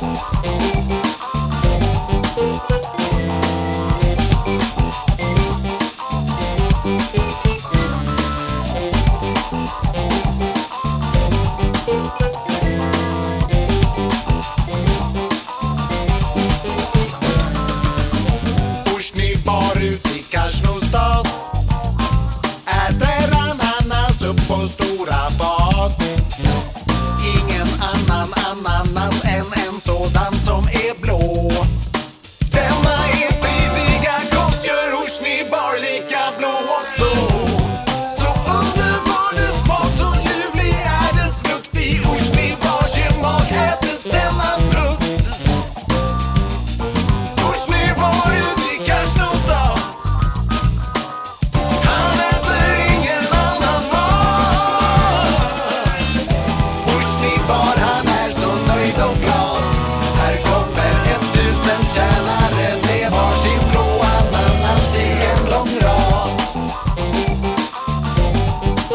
Bye.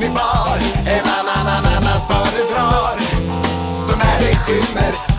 mi bar En annan ananas föredrar. Så när det skymmer